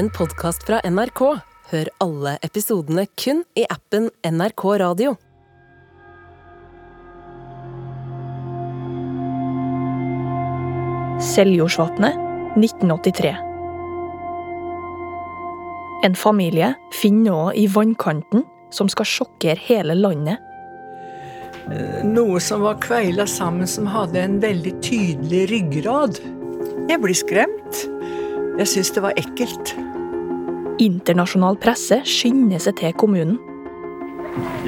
en podkast fra NRK. Hør alle episodene kun i appen NRK Radio. Seljordsvatnet 1983. En familie finner noe i vannkanten som skal sjokkere hele landet. Noe som var kveila sammen, som hadde en veldig tydelig ryggrad. Jeg blir skremt. Jeg syns det var ekkelt. Internasjonal presse skynder seg til kommunen.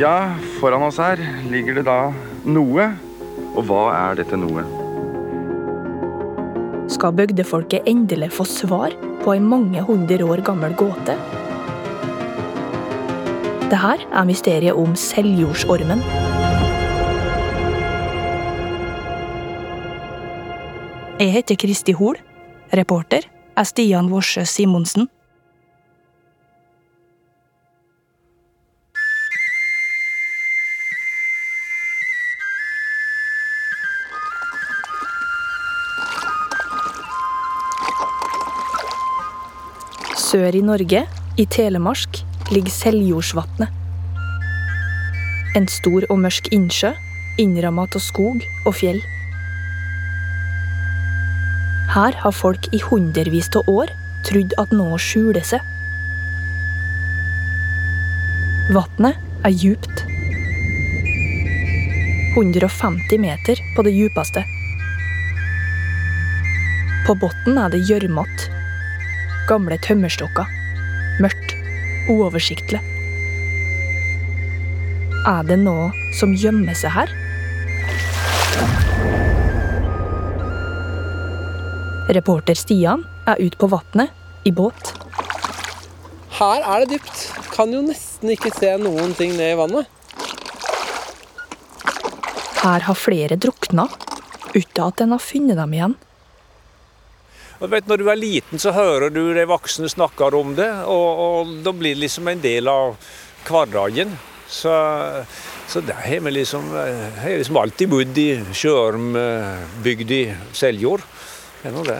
Ja, foran oss her ligger det da noe. Og hva er dette noe? Skal bygdefolket endelig få svar på ei mange hundre år gammel gåte? Det her er mysteriet om Seljordsormen. Jeg heter Kristi Hol. Reporter er Stian Worsø Simonsen. Sør i Norge, i Telemark, ligger Seljordsvatnet. En stor og mørk innsjø, innramma av skog og fjell. Her har folk i hundrevis av år trodd at noe skjuler seg. Vannet er djupt. 150 meter på det djupeste. På bunnen er det gjørmete. Gamle tømmerstokker. Mørkt. Uoversiktlig. Er det noe som gjemmer seg her? Reporter Stian er ute på vannet i båt. Her er det dypt. Kan jo nesten ikke se noen ting ned i vannet. Her har flere drukna uten at en har funnet dem igjen. Og du vet, Når du er liten, så hører du de voksne snakker om det, og, og da blir det liksom en del av hverdagen. Så, så der har vi liksom, har liksom alltid bodd i Sjøormbygd i Seljord. Det er nå det.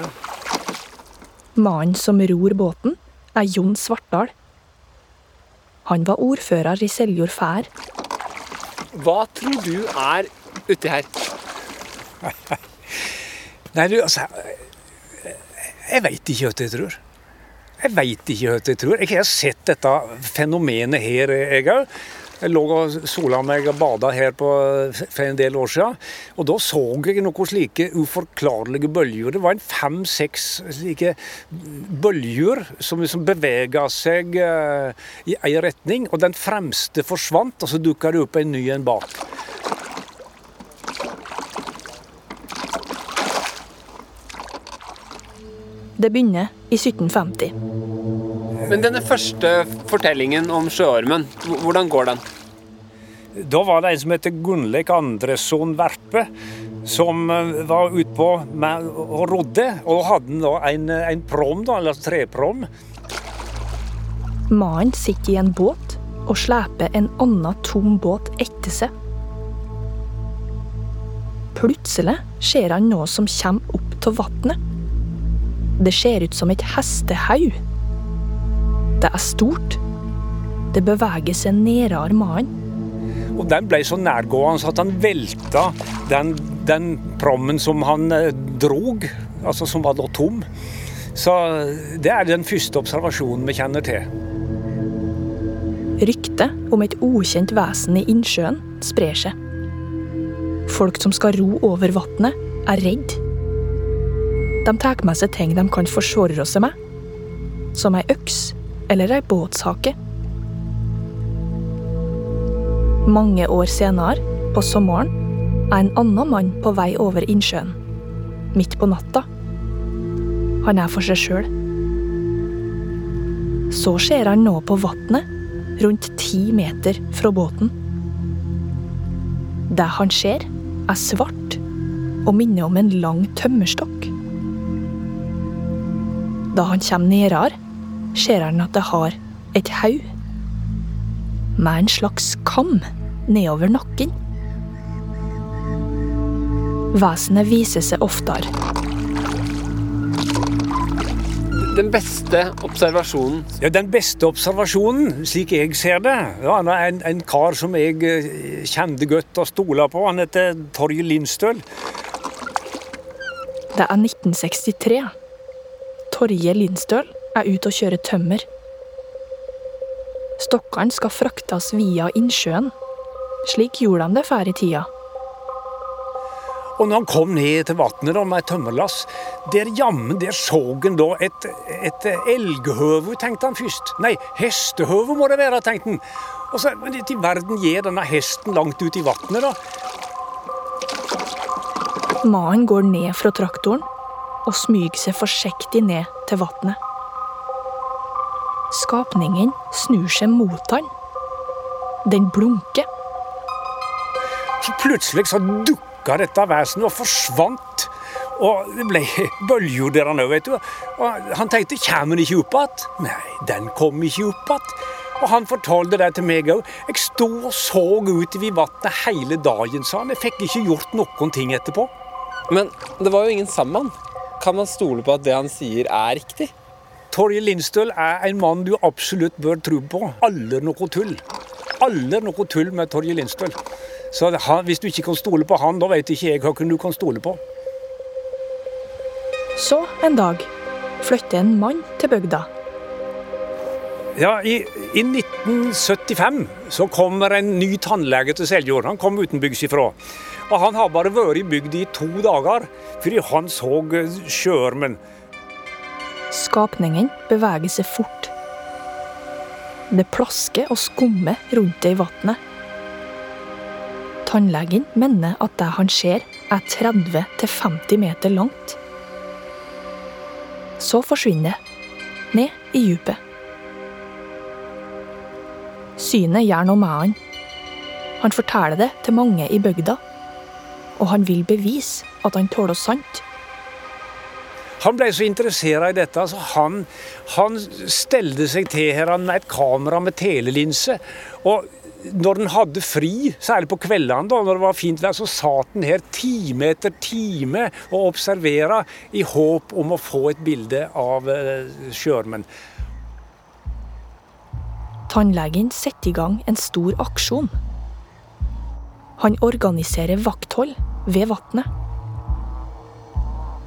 Mannen som ror båten, er Jon Svartdal. Han var ordfører i Seljord fær. Hva tror du er uti her? Nei, du, altså Jeg veit ikke hva jeg tror. Jeg veit ikke hva jeg tror. Jeg har sett dette fenomenet her, jeg òg. Jeg lå og sola meg og bada her på, for en del år siden. Og da så jeg noen slike uforklarlige bølger. Det var en fem-seks slike bølger som liksom bevega seg uh, i ei retning. Og den fremste forsvant, og så dukka det opp en ny en bak. Det begynner i 1750. Men denne første fortellingen om sjøormen, hvordan går den? Da var det en som heter Gunnleik Andresson Verpe, som eh, var utpå og rodde. Og hadde da en, en prom, da, eller treprom. Mannen sitter i en båt og sleper en annen tom båt etter seg. Plutselig ser han noe som kommer opp av vannet. Det ser ut som et hestehaug. Det er stort. Det beveger seg nærmere mannen. Og den ble så nærgående at han velta den, den prommen som han eh, drog, altså som var da tom. Så det er den første observasjonen vi kjenner til. Ryktet om et ukjent vesen i innsjøen sprer seg. Folk som skal ro over vannet, er redd. De tar med seg ting de kan forsvare seg med, som ei øks eller ei båtshake. Mange år senere, på sommeren, er en annen mann på vei over innsjøen. Midt på natta. Han er for seg sjøl. Så ser han nå på vannet, rundt ti meter fra båten. Det han ser, er svart og minner om en lang tømmerstokk. Da han kommer nærmere, ser han at det har et haug med en slags kam nedover nakken. Vesenet viser seg oftere. den beste observasjonen? Ja, Den beste observasjonen, slik jeg ser det ja, Han er en, en kar som jeg eh, kjente godt og stola på. Han heter Torje Lindstøl. Det er 1963. Torje Lindstøl er ute og kjører tømmer. Stokkene skal fraktes via innsjøen. Slik gjorde de det før i tida. Og når han kom ned til vannet med et tømmerlass, der jammen der så han da et, et elghøve, tenkte han først. Nei, hestehøve må det være, tenkte han. Og så, Men til verden gir denne hesten langt ut i vannet, da. Mannen går ned fra traktoren og smyger seg forsiktig ned til vannet. Skapningen snur seg mot han. Den blunker. Så plutselig så dukka dette vesenet og forsvant. Og det ble bølger der han òg, vet du. Og han tenkte kommer den ikke opp igjen? Nei, den kom ikke opp igjen. Og han fortalte det til meg òg. Jeg sto og så utover i vannet hele dagen, sa han. Jeg fikk ikke gjort noen ting etterpå. Men det var jo ingen sammen. Kan man stole på at det han sier, er riktig? Torje Lindstøl er en mann du absolutt bør tro på. Aldri noe tull. Aldri noe tull med Torje Lindstøl. Så han, hvis du ikke kan stole på han, da vet ikke jeg hvem du kan stole på. Så en dag flytter en mann til bygda. Ja, i, I 1975 så kommer en ny tannlege til Seljord. Han kom utenbygds ifra. Og Han har bare vært i bygda i to dager, fordi han så sjøormen. Skapningen beveger seg fort. Det plasker og skummer rundt det i vannet. Tannlegen mener at det han ser, er 30-50 meter langt. Så forsvinner det, ned i dypet. Synet gjør noe med han. Han forteller det til mange i bygda, og han vil bevise at han tåler sant. Han ble så interessert i dette, så han, han stelte seg til her med et kamera med telelinse. Og når den hadde fri, særlig på kveldene da, når det var fint vær, så satt den her time etter time og observerte i håp om å få et bilde av sjørmen. sjøormen. Tannlegen setter i gang en stor aksjon. Han organiserer vakthold ved vannet.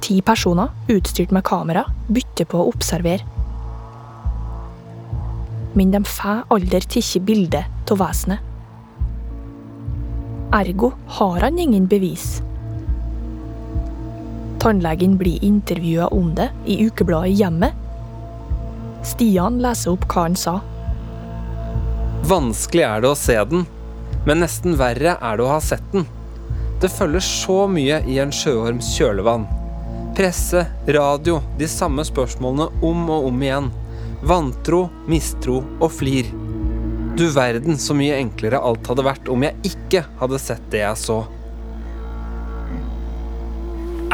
Ti personer utstyrt med kamera bytter på å observere. Men de får aldri tatt bilde av vesenet. Ergo har han ingen bevis. Tannlegen blir intervjua om det i ukebladet Hjemmet. Stian leser opp hva han sa. Vanskelig er det å se den, men nesten verre er det å ha sett den. Det følger så mye i en sjøorms kjølevann. Presse, radio, de samme spørsmålene om og om igjen. Vantro, mistro og flir. Du verden så mye enklere alt hadde vært om jeg ikke hadde sett det jeg så.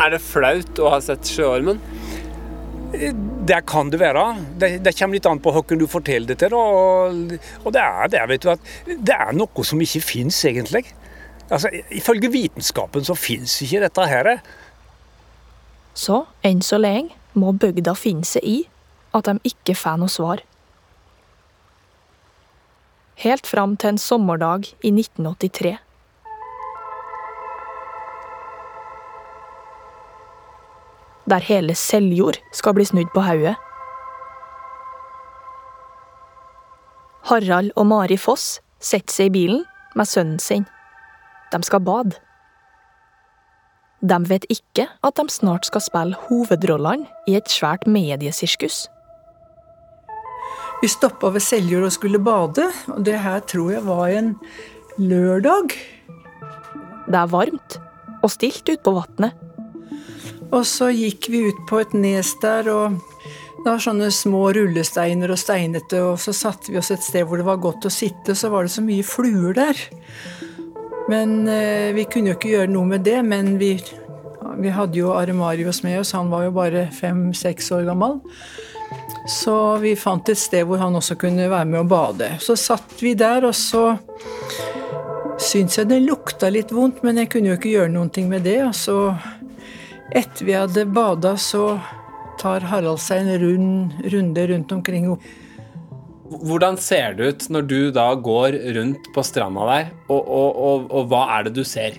Er det flaut å ha sett sjøormen? Det kan det være. Det, det kommer litt an på hvem du forteller det til. Og, og det er det, vet du, at det er noe som ikke fins, egentlig. Altså, Ifølge vitenskapen så fins ikke dette her. Så enn så lenge må bygda finne seg i at de ikke får noe svar. Helt fram til en sommerdag i 1983. Der hele Seljord skal bli snudd på hodet. Harald og Mari Foss setter seg i bilen med sønnen sin. De skal bade. De vet ikke at de snart skal spille hovedrollene i et svært mediesirkus. Vi stoppa ved Seljord og skulle bade, og det her tror jeg var en lørdag. Det er varmt og stilt ute på vannet. Og så gikk vi ut på et nes der, og det var sånne små rullesteiner og steinete, og så satte vi oss et sted hvor det var godt å sitte, så var det så mye fluer der. Men eh, vi kunne jo ikke gjøre noe med det, men vi, vi hadde jo Aremarius med oss, han var jo bare fem-seks år gammel. Så vi fant et sted hvor han også kunne være med å bade. Så satt vi der, og så syntes jeg det lukta litt vondt, men jeg kunne jo ikke gjøre noe med det. Og så, etter vi hadde bada, så tar Harald seg en rund, runde rundt omkring. Hvordan ser det ut når du da går rundt på stranda der, og, og, og, og hva er det du ser?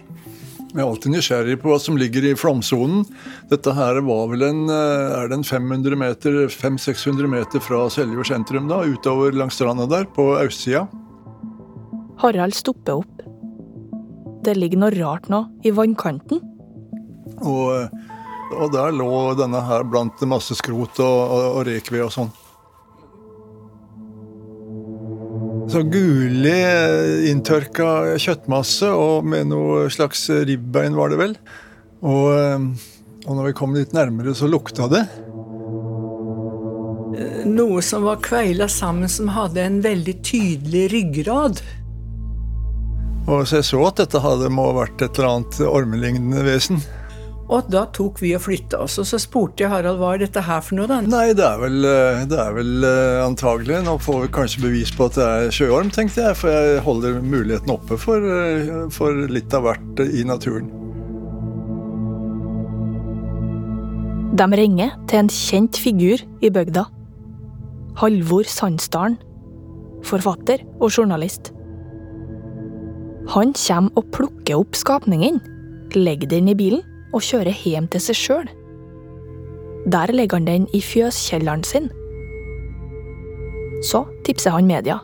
Jeg er alltid nysgjerrig på hva som ligger i flomsonen. Dette her var vel en, eh, er det en 500 meter, 500-600 meter fra Seljord sentrum, da, utover langs stranda der, på østsida. Harald stopper opp. Det ligger noe rart nå i vannkanten. Og, og der lå denne her blant masse skrot og, og, og rekved og sånn. Så gullig, eh, inntørka kjøttmasse og med noe slags ribbein, var det vel. Og, eh, og når vi kom litt nærmere, så lukta det. Noe som var kveila sammen, som hadde en veldig tydelig ryggrad. Og så jeg så at dette hadde må ha vært et eller annet ormelignende vesen. Og da tok vi og flytta oss, og så spurte jeg Harald hva er dette her for noe, da? Nei, det er vel, eh, det er vel eh, antagelig. Nå får vi kanskje bevis på at det er sjøorm, tenkte jeg. For jeg holder muligheten oppe for, eh, for litt av hvert i naturen. De ringer til en kjent figur i bygda. Halvor Sandsdalen. Forfatter og journalist. Han kommer og plukker opp skapningen, legger den i bilen og kjører hjem til seg sjøl. Der legger han den i fjøskjelleren sin. Så tipser han media.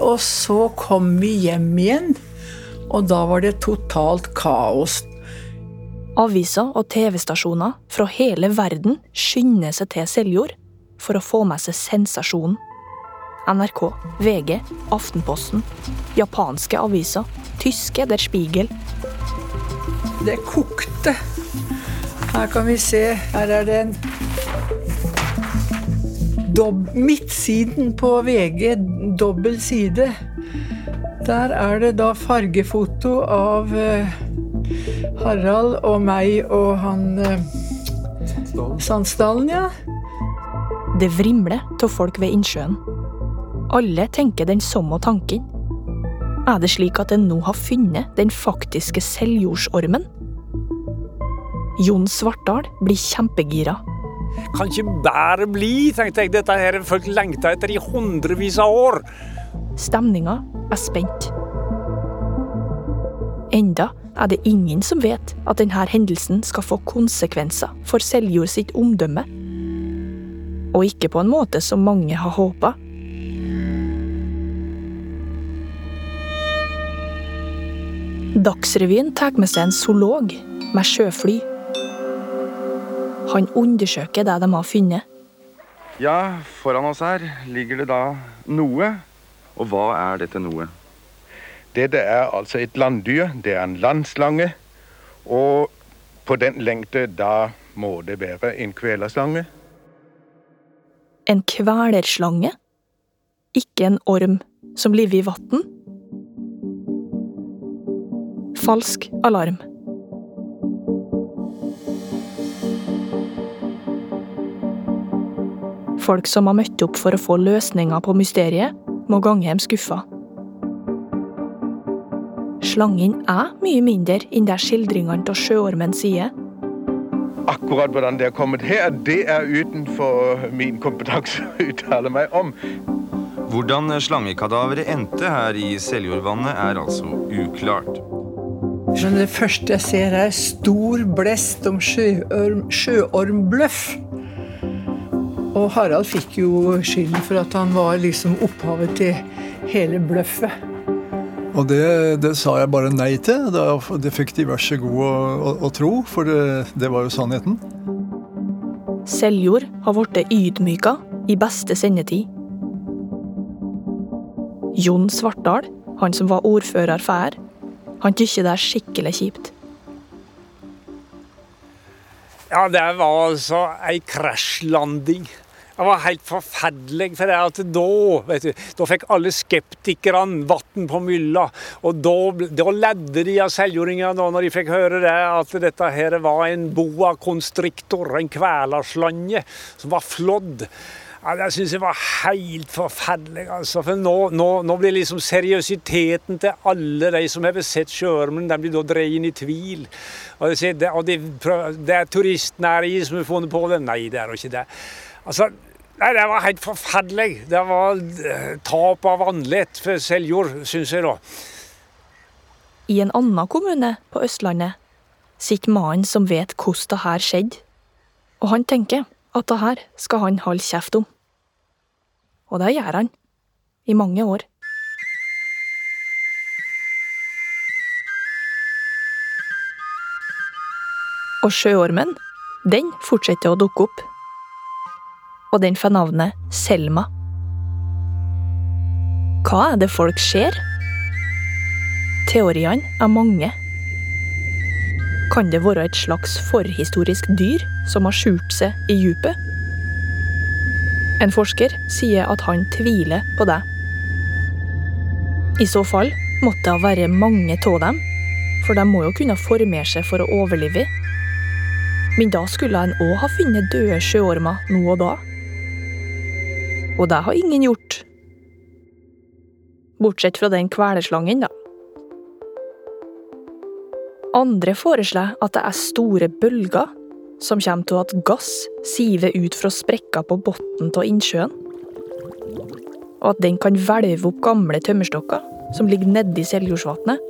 Og så kom vi hjem igjen, og da var det totalt kaos. Aviser og TV-stasjoner fra hele verden skynder seg til Seljord for å få med seg sensasjonen. NRK, VG, Aftenposten, japanske aviser, tyske Der Spiegel. Det kokte. Her kan vi se. Her er det en dob Midtsiden på VG, dobbel side. Der er det da fargefoto av uh, Harald og meg og han uh, Sandsdalen, ja. Det vrimler av folk ved innsjøen. Alle tenker den samme tanken. Er det slik at en nå har funnet den faktiske seljordsormen? Jon Svartdal blir kjempegira. Kan ikke bare bli, tenkte jeg. Dette her folk lengta etter i hundrevis av år. Stemninga er spent. Enda er det ingen som vet at denne hendelsen skal få konsekvenser for Seljord sitt omdømme. Og ikke på en måte som mange har håpa. Dagsrevyen tar med seg en zoolog med sjøfly. Han undersøker det de har funnet. Ja, foran oss her ligger det da noe. Og hva er dette noe? Dette er altså et landdyr. Det er en landslange. Og på den lengde, da må det være en kvelerslange. En kvelerslange? Ikke en orm som lever i vann? Falsk alarm. Folk som har møtt opp for å få løsninger på mysteriet, må gange hjem skuffa. Slangen er mye mindre enn det skildringene av sjøormen sier. Akkurat hvordan det er kommet her, det er utenfor min kompetanse å uttale meg om. Hvordan slangekadaveret endte her i Seljordvannet, er altså uklart. Men det første jeg ser, er stor blest om sjøorm, sjøormbløff. Og Harald fikk jo skylden for at han var liksom opphavet til hele bløffet. Og det, det sa jeg bare nei til. Da, det fikk de vær så god å, å, å tro, for det, det var jo sannheten. Seljord har blitt ydmyka i beste sendetid. Jon Svartdal, han som var ordfører før, han tykker det er skikkelig kjipt. Ja, det var altså ei krasjlanding. Det var helt forferdelig. for det at Da vet du, da fikk alle skeptikerne vann på mylla. Og da, da ledde de av seljordingene når de fikk høre det, at dette her var en boa constrictor, en kvelerslanje, som var flådd. Ja, jeg syns det var helt forferdelig. altså. For nå, nå, nå blir liksom seriøsiteten til alle de som har sett sjøormen, den blir da dreid inn i tvil. Og det, det, og det, det er turistnæringen som har funnet på det. Nei, det er jo ikke det. Altså, nei, Det var helt forferdelig. Det var eh, tap av andlet for Seljord, syns jeg, da. I en annen kommune på Østlandet sitter mannen som vet hvordan det her skjedde. Og han tenker at det her skal han holde kjeft om. Og det gjør han. I mange år. Og sjøormen, den fortsetter å dukke opp. Og den får navnet Selma. Hva er det folk ser? Teoriene er mange. Kan det være et slags forhistorisk dyr som har skjult seg i djupet? En forsker sier at han tviler på det. I så fall måtte det være mange av dem, for de må jo kunne formere seg for å overleve. Men da skulle en òg ha funnet døde sjøormer nå og da. Og det har ingen gjort. Bortsett fra den kveleslangen, da. Andre foreslår at det er store bølger som kommer til at gass siver ut fra sprekker på bunnen av innsjøen. Og at den kan hvelve opp gamle tømmerstokker som ligger nedi Seljordsvatnet.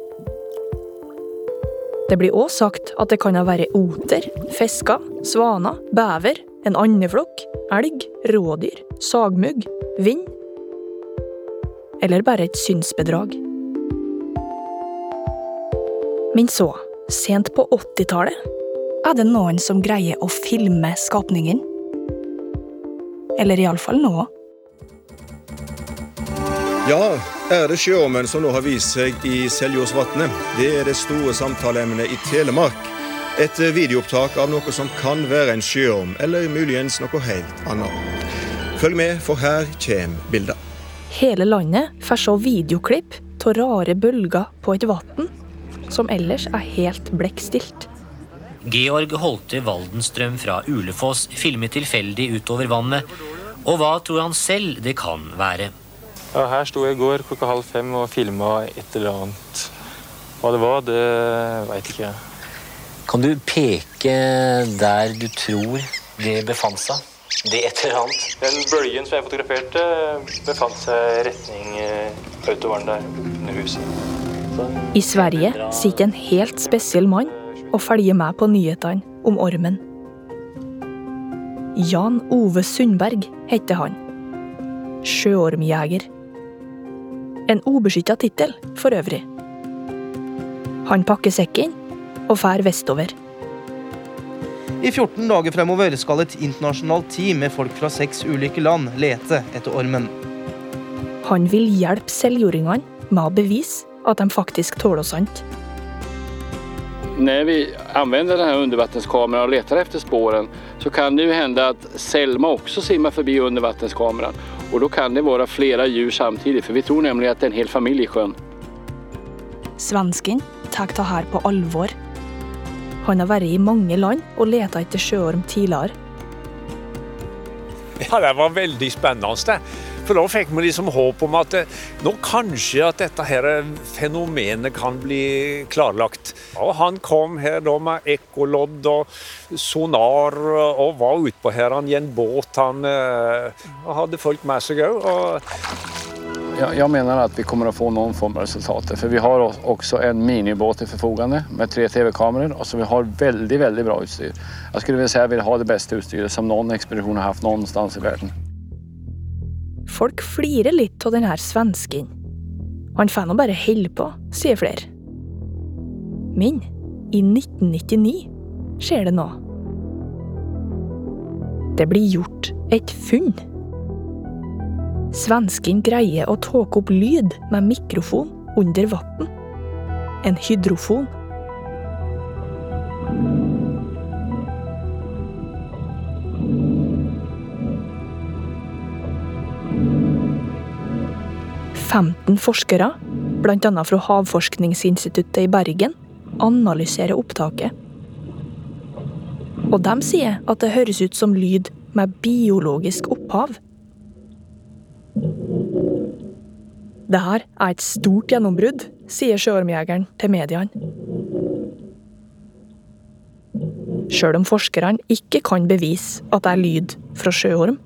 Det blir òg sagt at det kan ha vært oter, fisker, svaner, bever, en andeflokk, elg, rådyr, sagmugg, vind. Eller bare et synsbedrag. Men så, sent på 80-tallet, er det noen som greier å filme skapningen. Eller iallfall nå. Ja, er det sjøormen som nå har vist seg i Seljordsvatnet? Det er det store samtaleemnet i Telemark. Et videoopptak av noe som kan være en sjøorm, eller muligens noe helt annet. Følg med, for her kommer bilder. Hele landet får se videoklipp av rare bølger på et vann som ellers er helt blekkstilt. Georg Holte Waldenstrøm fra Ulefoss filmet tilfeldig utover vannet. Og hva tror han selv det kan være? Ja, her sto jeg i går klokka halv fem og filma et eller annet. Hva det var, det veit ikke jeg. Kan du peke der du tror det befant seg? Det et eller annet? Den bølgen som jeg fotograferte, befant seg retning autovaren der under huset. I Sverige sitter en helt spesiell mann og følger med på nyhetene om ormen. Jan Ove Sundberg heter han. Sjøormjeger. En ubeskytta tittel, for øvrig. Han pakker sekken og fær vestover. I 14 dager fremover skal et internasjonalt team med folk fra seks ulike land lete etter ormen. Han vil hjelpe seljordingene med å bevise at de faktisk tåler sant. Når vi anvender denne undervannskameraen og leter etter sporene, så kan det jo hende at Selma også simmer forbi undervannskameraet. Og da kan det være flere dyr samtidig, for vi tror nemlig at det er en hel familie i sjøen. Svensken tar dette her på alvor. Han har vært i mange land og leta etter sjøorm tidligere. Ja, det var veldig spennende. For da fikk vi liksom håp om at eh, nå kanskje at dette her fenomenet kan bli klarlagt. Og han kom her da med ekkolodd og sonar og var utpå her han i en båt. Han eh, hadde folk med seg òg. Jeg, jeg mener at vi kommer å få noen form av resultater. For vi har også en minibåt til forfogende med tre TV-kameraer. Og så vi har veldig veldig bra utstyr. Jeg skulle vil si at vi har det beste utstyret som noen ekspedisjon har hatt noen sted i verden. Folk flirer litt av denne svensken. Han får nå bare holde på, sier flere. Men i 1999 skjer det noe. Det blir gjort et funn. Svensken greier å tåke opp lyd med mikrofon under vann. En hydrofon. Femten forskere, bl.a. fra Havforskningsinstituttet i Bergen, analyserer opptaket. Og de sier at det høres ut som lyd med biologisk opphav. Det her er et stort gjennombrudd, sier sjøormjegeren til mediene. Sjøl om forskerne ikke kan bevise at det er lyd fra sjøorm.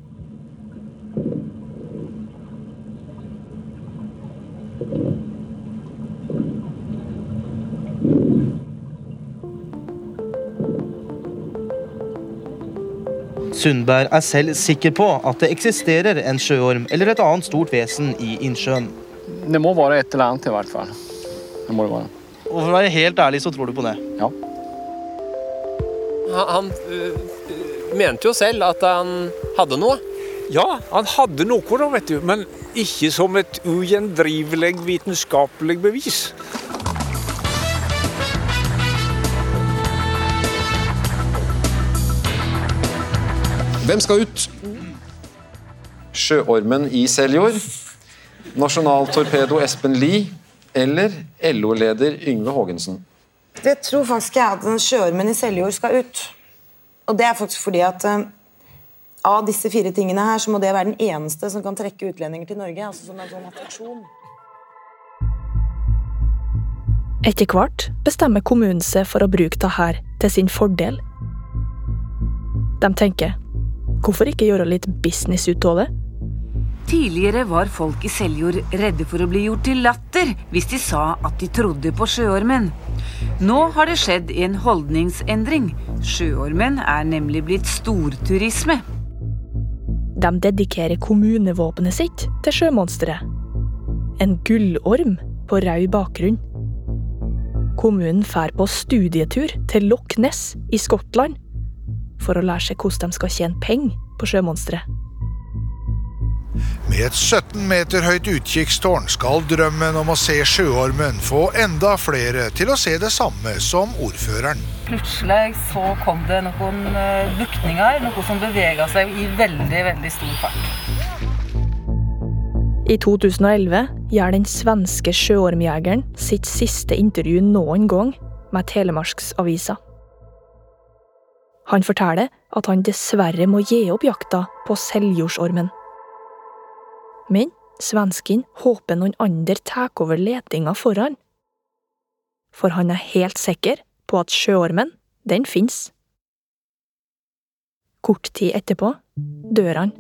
Sundberg er selv sikker på at det eksisterer en sjøorm eller et annet stort vesen i innsjøen. Det må være et eller annet i hvert fall. Det må det være. Og for å være helt ærlig, så tror du på det? Ja. Han, han øh, mente jo selv at han hadde noe. Ja, han hadde noe, da, vet du, men ikke som et ugjendrivelig vitenskapelig bevis. Hvem skal ut? Sjøormen i Seljord, nasjonaltorpedo Espen Lie eller LO-leder Yngve Haagensen? Jeg tror faktisk jeg at den sjøormen i Seljord skal ut. Og det er faktisk fordi at uh, av disse fire tingene her, så må det være den eneste som kan trekke utlendinger til Norge. altså som en sånn attraksjon. Etter hvert bestemmer kommunen seg for å bruke det her til sin fordel. De tenker hvorfor ikke gjøre litt business ut av det? Tidligere var folk i Seljord redde for å bli gjort til latter hvis de sa at de trodde på sjøormen. Nå har det skjedd en holdningsendring. Sjøormen er nemlig blitt storturisme. De dedikerer kommunevåpenet sitt til sjømonsteret. En gullorm på rød bakgrunn. Kommunen drar på studietur til Loch Ness i Skottland for å lære seg hvordan de skal tjene penger på sjømonsteret. Med et 17 meter høyt utkikkstårn skal drømmen om å se sjøormen få enda flere til å se det samme som ordføreren. Plutselig så kom det noen eh, bukninger, noe som bevega seg i veldig, veldig stor fart. I 2011 gjør den svenske sjøormjegeren sitt siste intervju noen gang med Telemarksavisa. Han forteller at han dessverre må gi opp jakta på seljordsormen. Men svensken håper noen andre tar over letinga for han. For han er helt sikker på at sjøormen, den fins. Kort tid etterpå dør han.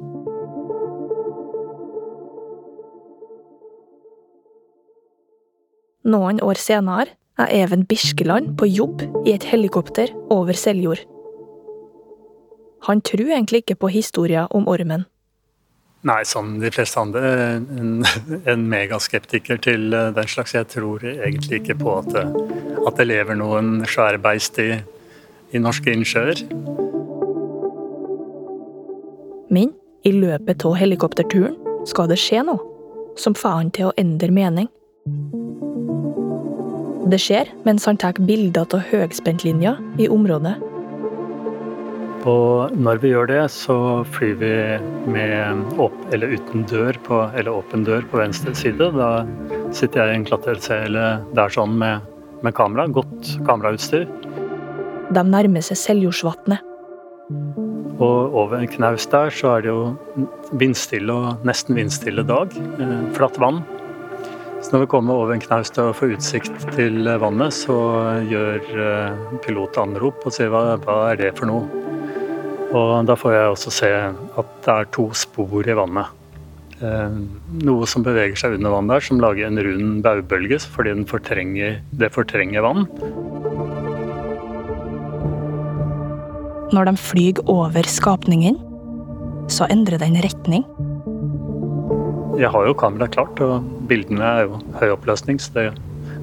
Noen år senere er Even Birkeland på jobb i et helikopter over Seljord. Han tror egentlig ikke på historien om ormen. Nei, som de fleste andre, en, en megaskeptiker til eh, den slags. Jeg tror egentlig ikke på at det, at det lever noen svære i, i norske innsjøer. Men i løpet av helikopterturen skal det skje noe som får han til å endre mening. Det skjer mens han tar bilder av høyspentlinja i området. Og når vi gjør det, så flyr vi med opp, eller uten dør på, eller åpen dør på venstre side. Da sitter jeg i en klatresele der sånn med, med kamera, godt kamerautstyr. De nærmer seg Seljordsvatnet. Og over en knaus der så er det jo vindstille og nesten vindstille dag. Eh, flatt vann. Så når vi kommer over en knaus og får utsikt til vannet, så gjør eh, pilot anrop og sier hva, hva er det for noe? Og da får jeg også se at det er to spor i vannet. Eh, noe som beveger seg under vann der, som lager en rund baubølge fordi fortrenger, det fortrenger vann. Når de flyr over skapningen, så endrer den retning. Jeg har jo kameraet klart, og bildene er jo høy oppløsning, så det,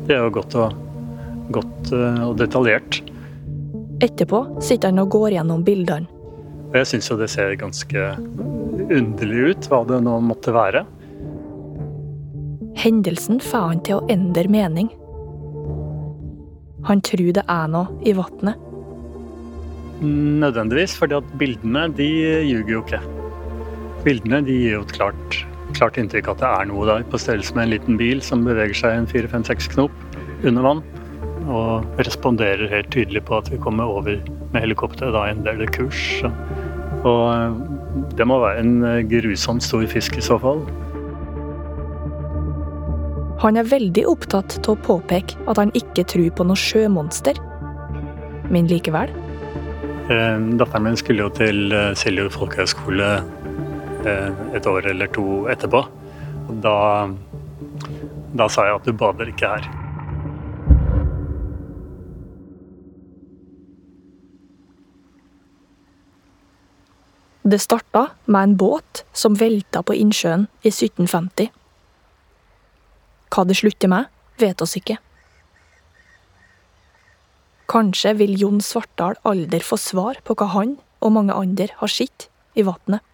det er jo godt og, godt eh, og detaljert. Etterpå sitter han og går gjennom bildene. Og jeg syns jo det ser ganske underlig ut, hva det nå måtte være. Hendelsen får han til å endre mening. Han tror det er noe i vannet. Nødvendigvis, fordi at bildene de ljuger jo ikke. Bildene de gir jo et klart, klart inntrykk at det er noe der, på størrelse med en liten bil som beveger seg en fire-fem-seks knop under vann. Og responderer helt tydelig på at vi kommer over med helikopter da en del kurs. Og det må være en grusomt stor fisk i så fall. Han er veldig opptatt av å påpeke at han ikke tror på noe sjømonster. Men likevel. Eh, datteren min skulle jo til eh, Seljord folkehøgskole eh, et år eller to etterpå. Og da, da sa jeg at du bader ikke her. Det starta med en båt som velta på innsjøen i 1750. Hva det slutter med, vet oss ikke. Kanskje vil Jon Svartdal aldri få svar på hva han og mange andre har sett i vannet.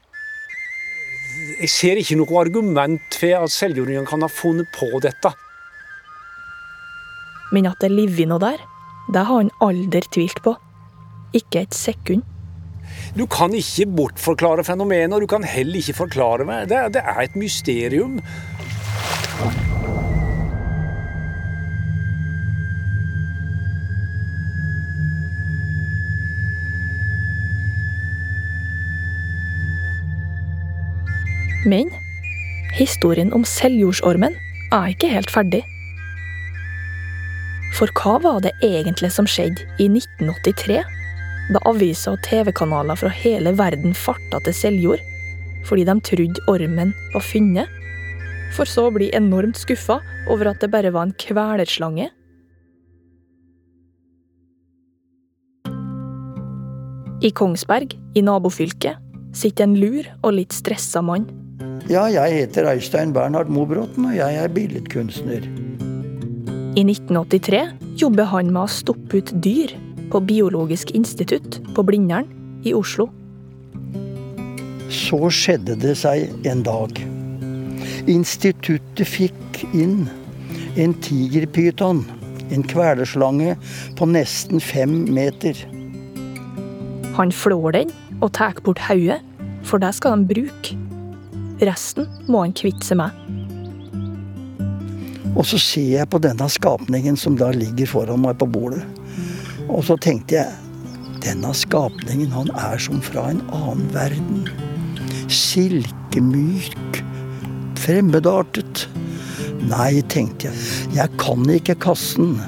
Jeg ser ikke noe argument for at selvjordingen kan ha funnet på dette. Men at det ligger noe der, det har han aldri tvilt på. Ikke et sekund. Du kan ikke bortforklare fenomenet, og du kan heller ikke forklare meg. Det, det er et mysterium. Men historien om selvjordsormen er ikke helt ferdig. For hva var det egentlig som skjedde i 1983? Da aviser og TV-kanaler fra hele verden farta til Seljord fordi de trodde ormen var funnet, for så å bli enormt skuffa over at det bare var en kvelerslange. I Kongsberg, i nabofylket, sitter en lur og litt stressa mann. Ja, jeg heter Eistein Bernhard Mobråten, og jeg er billedkunstner. I 1983 jobber han med å stoppe ut dyr på Biologisk institutt på Blindern i Oslo. Så skjedde det seg en dag. Instituttet fikk inn en tigerpyton, en kvelerslange på nesten fem meter. Han flår den og tar bort hodet, for det skal de bruke. Resten må han kvitte seg med. Og så ser jeg på denne skapningen som da ligger foran meg på bordet. Og så tenkte jeg denne skapningen, han er som fra en annen verden. Silkemyk, fremmedartet. Nei, tenkte jeg, jeg kan ikke kaste den.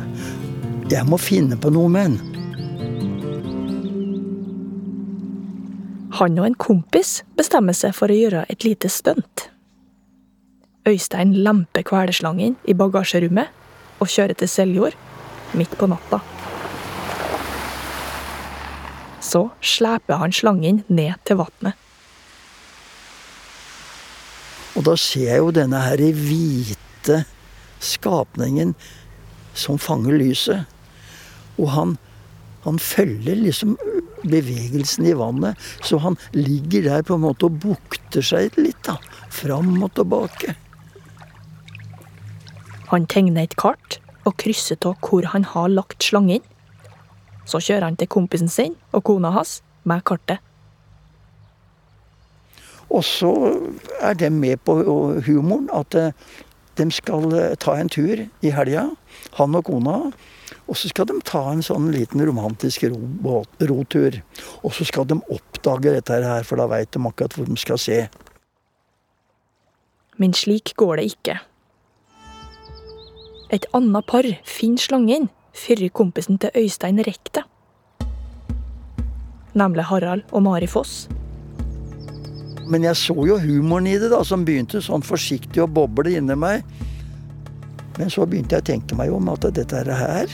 Jeg må finne på noe med den. Han og en kompis bestemmer seg for å gjøre et lite stunt. Øystein lemper kvelerslangen i bagasjerommet og kjører til Seljord midt på natta. Så sleper han slangen ned til vannet. Og da ser jeg jo denne her hvite skapningen som fanger lyset. Og han, han følger liksom bevegelsen i vannet, så han ligger der på en måte og bukter seg litt, da. Fram og tilbake. Han tegner et kart og krysser av hvor han har lagt slangen. Så kjører han til kompisen sin og kona hans med kartet. Og så er de med på humoren at eh, de skal eh, ta en tur i helga, han og kona. Og så skal de ta en sånn liten romantisk rotur. Og så skal de oppdage dette her, for da veit de akkurat hvor de skal se. Men slik går det ikke. Et annet par finner slangen før kompisen til Øystein rekker det. Nemlig Harald og Mari Foss. Men jeg så jo humoren i det, da, som begynte sånn forsiktig å boble inni meg. Men så begynte jeg å tenke meg om at dette her,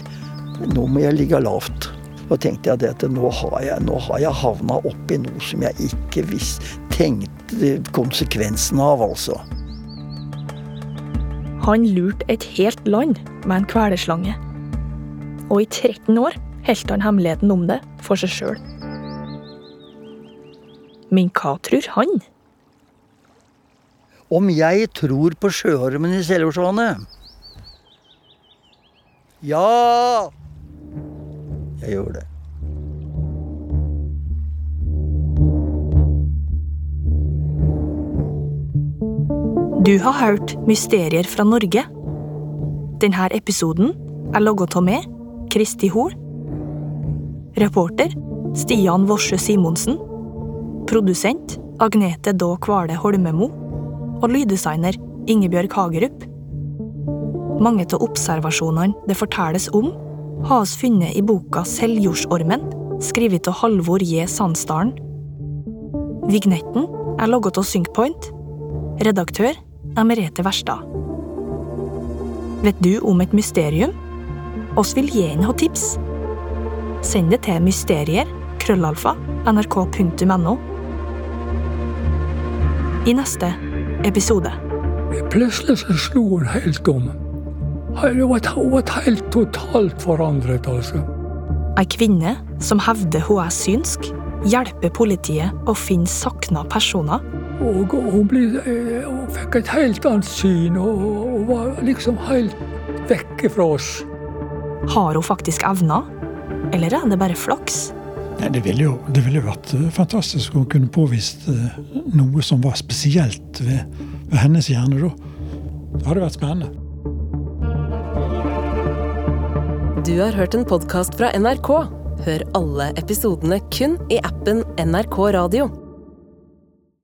nå må jeg ligge lavt. Og tenkte jeg at nå har jeg, nå har jeg havna oppi noe som jeg ikke visste tenkte konsekvensen av, altså. Han lurte et helt land med en kvelerslange. Og i 13 år holdt han hemmeligheten om det for seg sjøl. Men hva tror han? Om jeg tror på sjøormen i Seljordsvannet? Ja! Jeg gjør det. Du har hørt Mysterier fra Norge. Denne episoden er laget av meg, Kristi Hoel. Reporter Stian Worsø Simonsen. Produsent Agnete Daa Kvale Holmemo. Og lyddesigner Ingebjørg Hagerup. Mange av observasjonene det fortelles om, har oss funnet i boka Seljordsormen, skrevet av Halvor J. Sandsdalen. Vignetten er laget av Synkpoint. Redaktør er Merete Verstad. Vet du om et mysterium? Oss vil gjerne ha tips. Send det til mysterier, krøllalfa, nrk.no. I neste episode. Plutselig så slo hun helt om. Hun var, helt totalt forandret, altså. Ei kvinne som hevder hun er synsk, hjelper politiet å finne savna personer. Og hun, ble, eh, hun fikk et helt annet syn og, og var liksom helt vekke fra oss. Har hun faktisk evner, eller er det bare flaks? Nei, det ville jo, det ville jo vært eh, fantastisk å kunne påvist eh, noe som var spesielt ved, ved hennes hjerne. da. Det hadde vært spennende. Du har hørt en podkast fra NRK. Hør alle episodene kun i appen NRK Radio.